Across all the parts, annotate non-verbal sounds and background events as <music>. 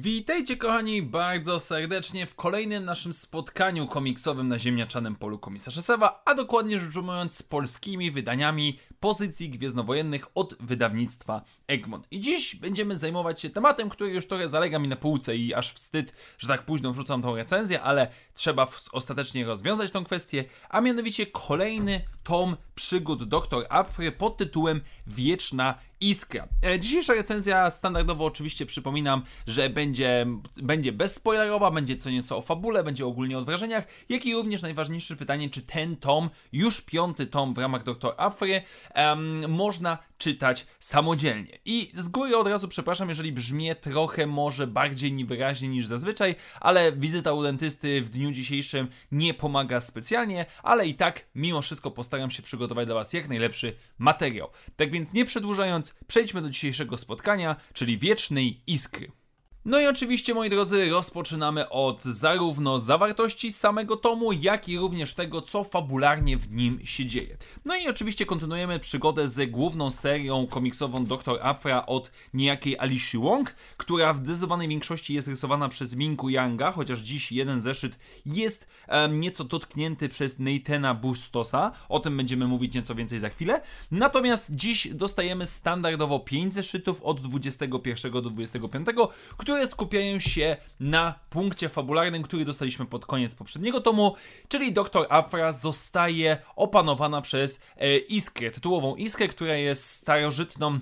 Witajcie kochani bardzo serdecznie w kolejnym naszym spotkaniu komiksowym na ziemniaczanym polu komisarza Sewa, a dokładnie rzecz ujmując z polskimi wydaniami pozycji gwiezdnowojennych od wydawnictwa Egmont. I dziś będziemy zajmować się tematem, który już trochę zalega mi na półce i aż wstyd, że tak późno wrzucam tą recenzję, ale trzeba ostatecznie rozwiązać tą kwestię, a mianowicie kolejny tom przygód Dr. Apfry pod tytułem Wieczna Iskra. E, dzisiejsza recenzja standardowo oczywiście przypominam, że będzie, będzie bezspoilerowa, będzie co nieco o fabule, będzie ogólnie o wrażeniach, jak i również najważniejsze pytanie, czy ten tom, już piąty tom w ramach Dr. Afry, um, można czytać samodzielnie. I z góry od razu przepraszam, jeżeli brzmię trochę może bardziej niewyraźnie niż zazwyczaj, ale wizyta u dentysty w dniu dzisiejszym nie pomaga specjalnie, ale i tak mimo wszystko postaram się przygotować dla Was jak najlepszy materiał. Tak więc nie przedłużając, przejdźmy do dzisiejszego spotkania, czyli wiecznej iskry. No i oczywiście, moi drodzy, rozpoczynamy od zarówno zawartości samego tomu, jak i również tego, co fabularnie w nim się dzieje. No i oczywiście kontynuujemy przygodę z główną serią komiksową Dr. Afra od niejakiej Alicia Wong, która w zdecydowanej większości jest rysowana przez Minku Yanga, chociaż dziś jeden zeszyt jest um, nieco dotknięty przez Neitena Bustosa. O tym będziemy mówić nieco więcej za chwilę. Natomiast dziś dostajemy standardowo 5 zeszytów od 21 do 25, które które skupiają się na punkcie fabularnym, który dostaliśmy pod koniec poprzedniego tomu, czyli Dr. Afra zostaje opanowana przez e, Iskrę, tytułową Iskrę, która jest starożytną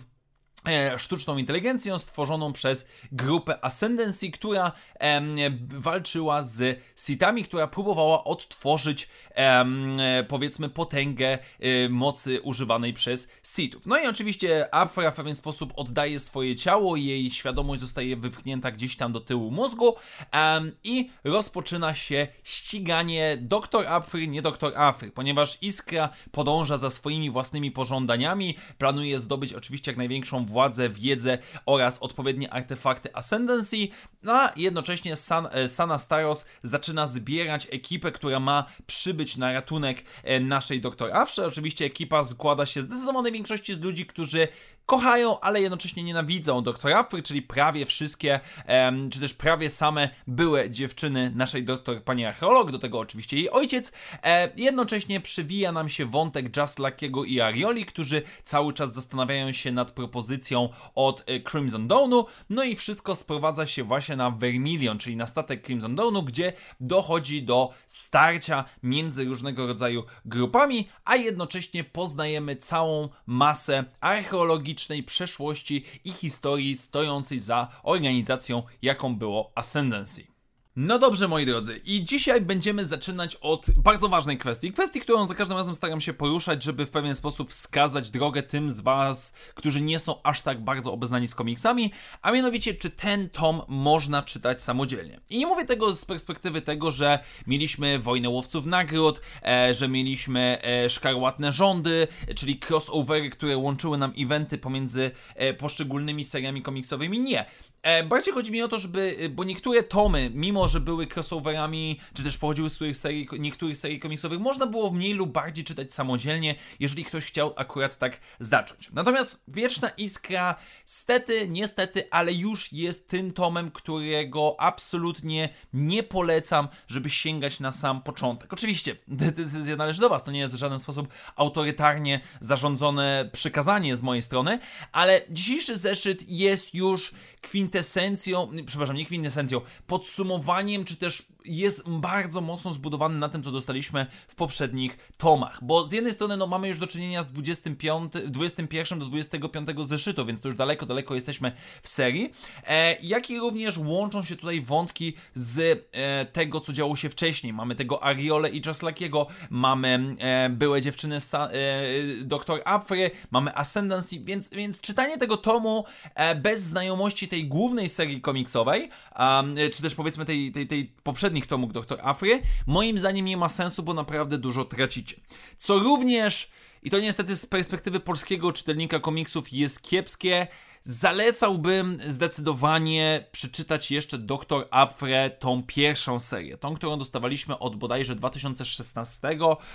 sztuczną inteligencją stworzoną przez grupę Ascendancy, która em, walczyła z Sithami, która próbowała odtworzyć em, powiedzmy potęgę e, mocy używanej przez Sithów. No i oczywiście Afra w pewien sposób oddaje swoje ciało, jej świadomość zostaje wypchnięta gdzieś tam do tyłu mózgu em, i rozpoczyna się ściganie doktor Afry, nie doktor Afry, ponieważ Iskra podąża za swoimi własnymi pożądaniami, planuje zdobyć oczywiście jak największą władzę, wiedzę oraz odpowiednie artefakty Ascendancy, no a jednocześnie San, e, Sana Staros zaczyna zbierać ekipę, która ma przybyć na ratunek e, naszej doktor Afrze. Oczywiście ekipa składa się z zdecydowanej większości z ludzi, którzy kochają, ale jednocześnie nienawidzą doktora Afry, czyli prawie wszystkie, em, czy też prawie same były dziewczyny naszej doktor pani archeolog, do tego oczywiście jej ojciec. E, jednocześnie przywija nam się wątek Just Luckiego i Arioli, którzy cały czas zastanawiają się nad propozycją od e, Crimson Dawnu, no i wszystko sprowadza się właśnie na Vermilion, czyli na statek Crimson Dawnu, gdzie dochodzi do starcia między różnego rodzaju grupami, a jednocześnie poznajemy całą masę archeologii przeszłości i historii stojącej za organizacją, jaką było Ascendancy. No dobrze, moi drodzy, i dzisiaj będziemy zaczynać od bardzo ważnej kwestii. Kwestii, którą za każdym razem staram się poruszać, żeby w pewien sposób wskazać drogę tym z Was, którzy nie są aż tak bardzo obeznani z komiksami, a mianowicie, czy ten tom można czytać samodzielnie. I nie mówię tego z perspektywy tego, że mieliśmy Wojnę Łowców Nagród, e, że mieliśmy e, Szkarłatne Rządy, czyli crossovery, które łączyły nam eventy pomiędzy e, poszczególnymi seriami komiksowymi. Nie. E, bardziej chodzi mi o to, żeby, e, bo niektóre tomy, mimo że były crossoverami, czy też pochodziły z których serii, niektórych serii komiksowych, można było mniej lub bardziej czytać samodzielnie, jeżeli ktoś chciał akurat tak zacząć. Natomiast Wieczna Iskra, stety, niestety, ale już jest tym tomem, którego absolutnie nie polecam, żeby sięgać na sam początek. Oczywiście, decyzja należy do Was, to nie jest w żaden sposób autorytarnie zarządzone przykazanie z mojej strony, ale dzisiejszy zeszyt jest już kwintesencją, przepraszam, nie kwintesencją, podsumowaniem, czy też jest bardzo mocno zbudowany na tym, co dostaliśmy w poprzednich tomach. Bo z jednej strony no, mamy już do czynienia z 25, 21 do 25 zeszytu, więc to już daleko, daleko jesteśmy w serii. E, jak i również łączą się tutaj wątki z e, tego, co działo się wcześniej. Mamy tego Ariole i Jaslakiego, mamy e, byłe dziewczyny Sa, e, Dr. Afry, mamy Ascendancy, więc, więc czytanie tego tomu e, bez znajomości tej głównej serii komiksowej, um, czy też powiedzmy tej, tej, tej poprzednich tomów Dr. Afry, moim zdaniem nie ma sensu, bo naprawdę dużo tracicie. Co również, i to niestety z perspektywy polskiego czytelnika komiksów jest kiepskie, Zalecałbym zdecydowanie przeczytać jeszcze Dr. Afre tą pierwszą serię, tą, którą dostawaliśmy od bodajże 2016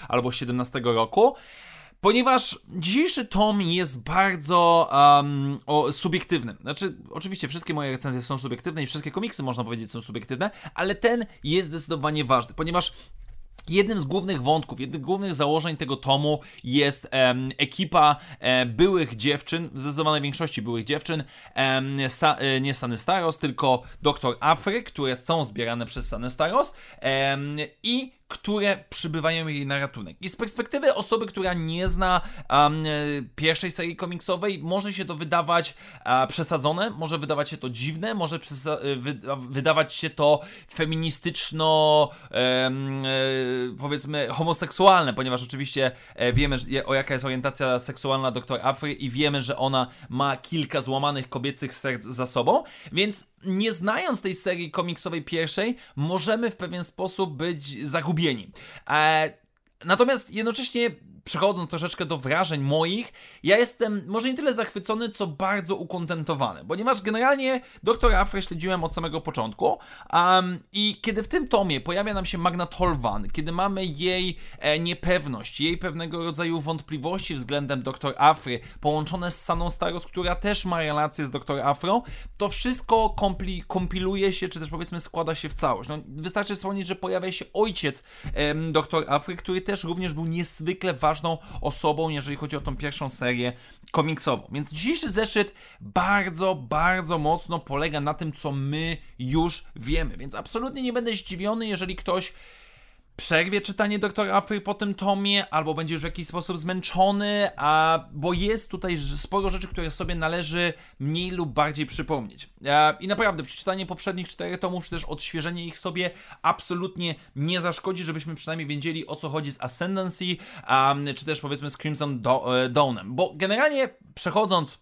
albo 2017 roku. Ponieważ dzisiejszy tom jest bardzo um, o, subiektywny. Znaczy, oczywiście wszystkie moje recenzje są subiektywne i wszystkie komiksy, można powiedzieć, są subiektywne, ale ten jest zdecydowanie ważny, ponieważ Jednym z głównych wątków, jednym z głównych założeń tego tomu jest ekipa e, byłych dziewczyn, w zdecydowanej większości byłych dziewczyn, sta, e, nie Sany Staros, tylko doktor Afry, które są zbierane przez Sany Staros i które przybywają jej na ratunek. I z perspektywy osoby, która nie zna um, pierwszej serii komiksowej, może się to wydawać uh, przesadzone, może wydawać się to dziwne, może wy wydawać się to feministyczno, um, powiedzmy, homoseksualne, ponieważ oczywiście e, wiemy, o jaka jest orientacja seksualna dr Afry i wiemy, że ona ma kilka złamanych kobiecych serc za sobą, więc nie znając tej serii komiksowej pierwszej, możemy w pewien sposób być zagubieni. E, natomiast jednocześnie przechodząc troszeczkę do wrażeń moich, ja jestem może nie tyle zachwycony, co bardzo ukontentowany, ponieważ generalnie Dr. Afre śledziłem od samego początku um, i kiedy w tym tomie pojawia nam się Magnat Holvan, kiedy mamy jej e, niepewność, jej pewnego rodzaju wątpliwości względem Dr. Afry, połączone z Saną Staros, która też ma relację z Dr. Afro, to wszystko kompli, kompiluje się, czy też powiedzmy składa się w całość. No, wystarczy wspomnieć, że pojawia się ojciec em, Dr. Afry, który też również był niezwykle ważny ważną osobą, jeżeli chodzi o tą pierwszą serię komiksową. Więc dzisiejszy zeszyt bardzo, bardzo mocno polega na tym, co my już wiemy. Więc absolutnie nie będę zdziwiony, jeżeli ktoś przerwie czytanie doktora Afry po tym tomie, albo będzie już w jakiś sposób zmęczony, a, bo jest tutaj sporo rzeczy, które sobie należy mniej lub bardziej przypomnieć. E, I naprawdę, przeczytanie poprzednich czterech tomów, czy też odświeżenie ich sobie absolutnie nie zaszkodzi, żebyśmy przynajmniej wiedzieli o co chodzi z Ascendancy, czy też powiedzmy z Crimson e, Dawnem. Bo generalnie przechodząc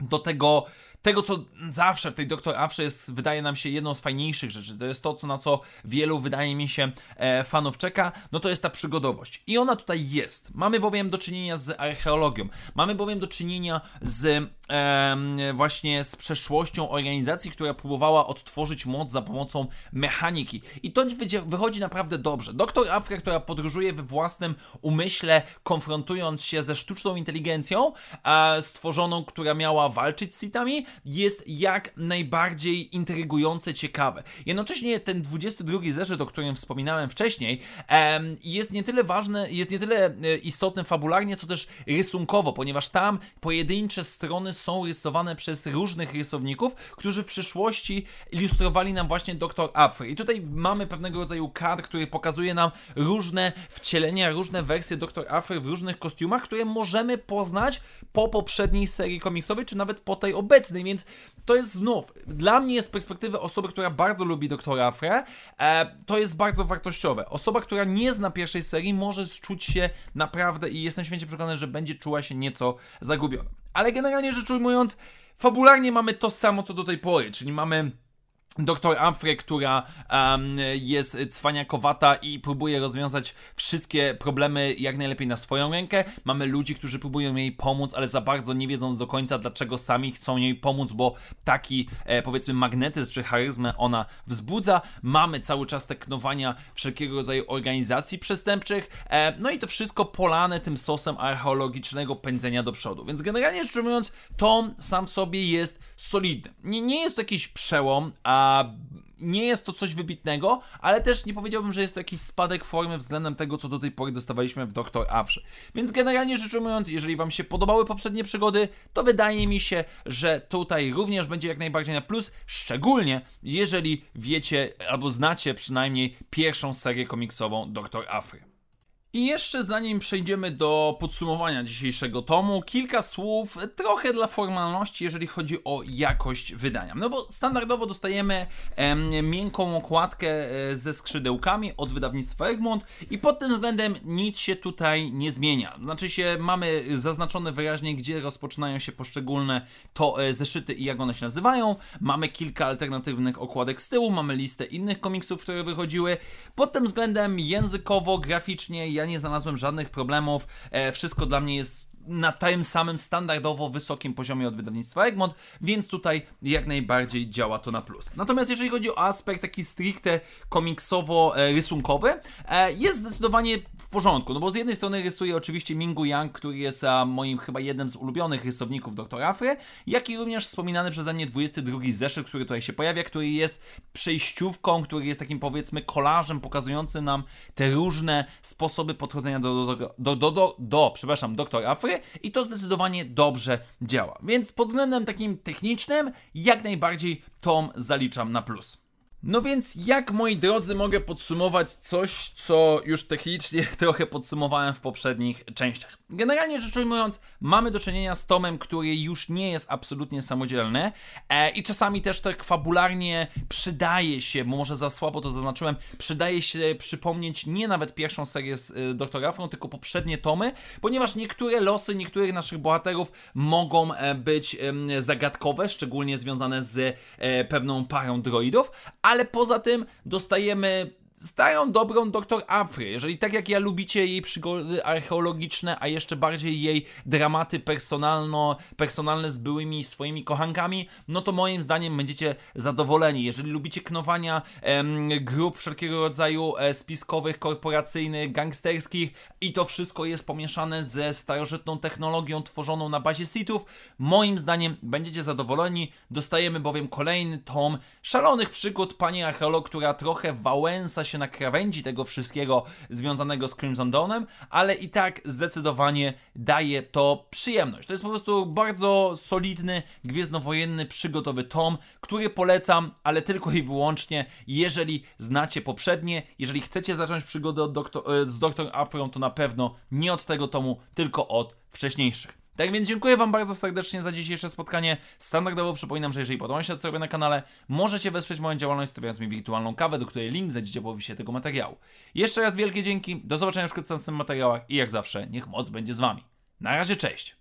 do tego tego, co zawsze w tej Doktor Afrze jest, wydaje nam się, jedną z fajniejszych rzeczy. To jest to, co, na co wielu, wydaje mi się, e, fanów czeka, no to jest ta przygodowość. I ona tutaj jest. Mamy bowiem do czynienia z archeologią. Mamy bowiem do czynienia z e, właśnie z przeszłością organizacji, która próbowała odtworzyć moc za pomocą mechaniki. I to wychodzi naprawdę dobrze. Doktor Afra, która podróżuje we własnym umyśle, konfrontując się ze sztuczną inteligencją, e, stworzoną, która miała walczyć z sitami, jest jak najbardziej intrygujące, ciekawe. Jednocześnie ten 22 zeszyt, o którym wspominałem wcześniej, jest nie tyle ważny, jest nie tyle e, istotny fabularnie, co też rysunkowo, ponieważ tam pojedyncze strony są rysowane przez różnych rysowników, którzy w przyszłości ilustrowali nam właśnie Dr. Afry. I tutaj mamy pewnego rodzaju kart, który pokazuje nam różne wcielenia, różne wersje Dr. Afry w różnych kostiumach, które możemy poznać po poprzedniej serii komiksowej, czy nawet po tej obecnej więc to jest znów, dla mnie z perspektywy osoby, która bardzo lubi doktora Afre, e, to jest bardzo wartościowe. Osoba, która nie zna pierwszej serii, może czuć się naprawdę i jestem święcie przekonany, że będzie czuła się nieco zagubiona. Ale generalnie rzecz ujmując, fabularnie mamy to samo co do tej pory, czyli mamy doktor Amfre, która um, jest cwaniakowata i próbuje rozwiązać wszystkie problemy jak najlepiej na swoją rękę. Mamy ludzi, którzy próbują jej pomóc, ale za bardzo nie wiedząc do końca, dlaczego sami chcą jej pomóc, bo taki e, powiedzmy magnetyzm czy charyzmę ona wzbudza. Mamy cały czas te knowania wszelkiego rodzaju organizacji przestępczych. E, no i to wszystko polane tym sosem archeologicznego pędzenia do przodu. Więc generalnie rzecz ujmując, tom sam w sobie jest solidny. Nie, nie jest to jakiś przełom, a nie jest to coś wybitnego, ale też nie powiedziałbym, że jest to jakiś spadek formy względem tego, co do tej pory dostawaliśmy w Doktor Awrze. Więc generalnie rzecz ujmując, jeżeli Wam się podobały poprzednie przygody, to wydaje mi się, że tutaj również będzie jak najbardziej na plus, szczególnie jeżeli wiecie albo znacie przynajmniej pierwszą serię komiksową Doktor Afry. I jeszcze zanim przejdziemy do podsumowania dzisiejszego tomu, kilka słów trochę dla formalności, jeżeli chodzi o jakość wydania. No bo standardowo dostajemy em, miękką okładkę e, ze skrzydełkami od wydawnictwa Egmont i pod tym względem nic się tutaj nie zmienia. Znaczy się mamy zaznaczone wyraźnie, gdzie rozpoczynają się poszczególne to e, zeszyty i jak one się nazywają. Mamy kilka alternatywnych okładek z tyłu, mamy listę innych komiksów, które wychodziły. Pod tym względem językowo, graficznie ja nie znalazłem żadnych problemów. E, wszystko dla mnie jest na tym samym standardowo wysokim poziomie od wydawnictwa Egmont, więc tutaj jak najbardziej działa to na plus. Natomiast jeżeli chodzi o aspekt taki stricte komiksowo-rysunkowy, e, jest zdecydowanie w porządku, no bo z jednej strony rysuje oczywiście Mingu Yang, który jest moim chyba jednym z ulubionych rysowników Dr. Afry, jak i również wspominany przeze mnie 22 zeszyt, który tutaj się pojawia, który jest przejściówką, który jest takim powiedzmy kolażem pokazującym nam te różne sposoby podchodzenia do, do, do, do, do, do przepraszam, Dr. Afry i to zdecydowanie dobrze działa. Więc pod względem takim technicznym jak najbardziej tom zaliczam na plus. No więc jak moi drodzy mogę podsumować coś, co już technicznie <laughs> trochę podsumowałem w poprzednich częściach? Generalnie rzecz ujmując, mamy do czynienia z tomem, który już nie jest absolutnie samodzielny e, i czasami też tak fabularnie przydaje się, może za słabo to zaznaczyłem, przydaje się przypomnieć nie nawet pierwszą serię z y, tylko poprzednie tomy, ponieważ niektóre losy niektórych naszych bohaterów mogą e, być e, zagadkowe, szczególnie związane z e, pewną parą droidów, ale poza tym dostajemy stają dobrą doktor Afry. Jeżeli tak jak ja lubicie jej przygody archeologiczne, a jeszcze bardziej jej dramaty personalno, personalne z byłymi swoimi kochankami, no to moim zdaniem będziecie zadowoleni. Jeżeli lubicie knowania em, grup wszelkiego rodzaju e, spiskowych, korporacyjnych, gangsterskich i to wszystko jest pomieszane ze starożytną technologią tworzoną na bazie Sithów, moim zdaniem będziecie zadowoleni. Dostajemy bowiem kolejny tom szalonych przygód pani archeolog, która trochę wałęsa się na krawędzi tego wszystkiego związanego z Crimson Dawnem, ale i tak zdecydowanie daje to przyjemność. To jest po prostu bardzo solidny, gwiezdnowojenny, przygotowy tom, który polecam, ale tylko i wyłącznie, jeżeli znacie poprzednie, jeżeli chcecie zacząć przygodę doktor, e, z Dr. Afrą, to na pewno nie od tego tomu, tylko od wcześniejszych. Tak więc dziękuję Wam bardzo serdecznie za dzisiejsze spotkanie. Standardowo przypominam, że jeżeli podoba się to, co robię na kanale, możecie wesprzeć moją działalność stawiając mi wirtualną kawę, do której link znajdziecie w opisie tego materiału. Jeszcze raz wielkie dzięki, do zobaczenia już wkrótce w następnych materiałach i jak zawsze, niech moc będzie z Wami. Na razie, cześć!